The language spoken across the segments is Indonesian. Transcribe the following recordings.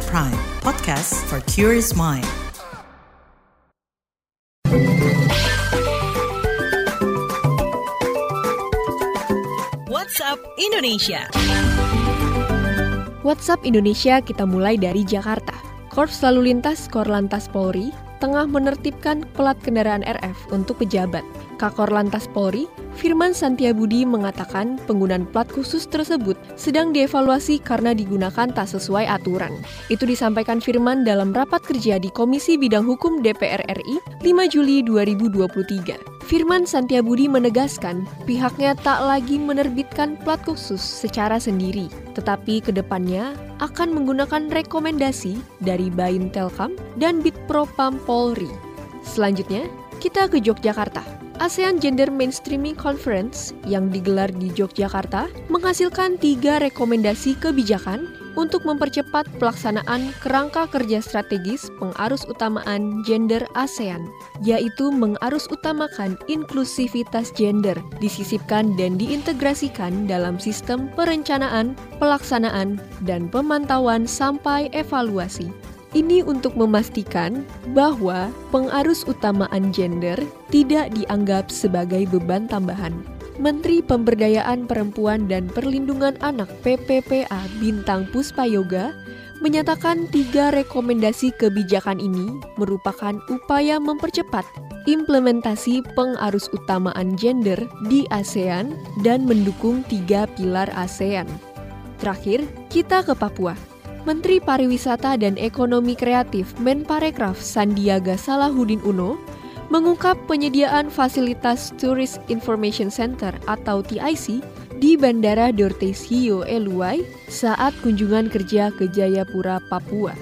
at Prime, podcast for curious mind. WhatsApp Indonesia. WhatsApp Indonesia kita mulai dari Jakarta. Korps Lalu Lintas Korlantas Polri tengah menertibkan pelat kendaraan RF untuk pejabat. Kakor Lantas Polri, Firman Santiabudi mengatakan penggunaan plat khusus tersebut sedang dievaluasi karena digunakan tak sesuai aturan. Itu disampaikan Firman dalam rapat kerja di Komisi Bidang Hukum DPR RI 5 Juli 2023. Firman Santiabudi menegaskan pihaknya tak lagi menerbitkan plat khusus secara sendiri, tetapi ke depannya akan menggunakan rekomendasi dari Bain Telkom dan Bitpropam Polri. Selanjutnya, kita ke Yogyakarta. ASEAN Gender Mainstreaming Conference yang digelar di Yogyakarta menghasilkan tiga rekomendasi kebijakan untuk mempercepat pelaksanaan kerangka kerja strategis pengarus utamaan gender ASEAN, yaitu mengarus utamakan inklusivitas gender, disisipkan dan diintegrasikan dalam sistem perencanaan, pelaksanaan, dan pemantauan sampai evaluasi. Ini untuk memastikan bahwa pengarus utamaan gender tidak dianggap sebagai beban tambahan. Menteri Pemberdayaan Perempuan dan Perlindungan Anak PPPA Bintang Puspayoga menyatakan tiga rekomendasi kebijakan ini merupakan upaya mempercepat implementasi pengarus utamaan gender di ASEAN dan mendukung tiga pilar ASEAN. Terakhir, kita ke Papua. Menteri Pariwisata dan Ekonomi Kreatif Menparekraf Sandiaga Salahuddin Uno mengungkap penyediaan fasilitas Tourist Information Center atau TIC di Bandara Dortes Hio Eluai saat kunjungan kerja ke Jayapura, Papua.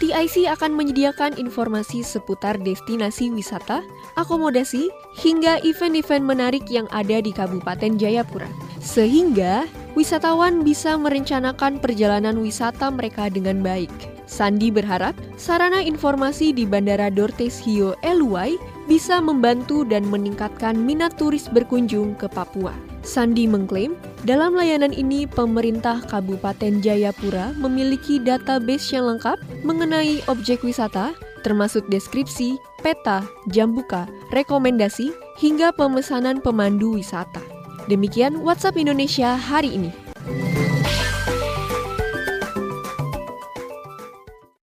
TIC akan menyediakan informasi seputar destinasi wisata, akomodasi, hingga event-event menarik yang ada di Kabupaten Jayapura. Sehingga wisatawan bisa merencanakan perjalanan wisata mereka dengan baik. Sandi berharap sarana informasi di Bandara Dortes Hio Eluai bisa membantu dan meningkatkan minat turis berkunjung ke Papua. Sandi mengklaim, dalam layanan ini pemerintah Kabupaten Jayapura memiliki database yang lengkap mengenai objek wisata, termasuk deskripsi, peta, jam buka, rekomendasi, hingga pemesanan pemandu wisata. Demikian WhatsApp Indonesia hari ini.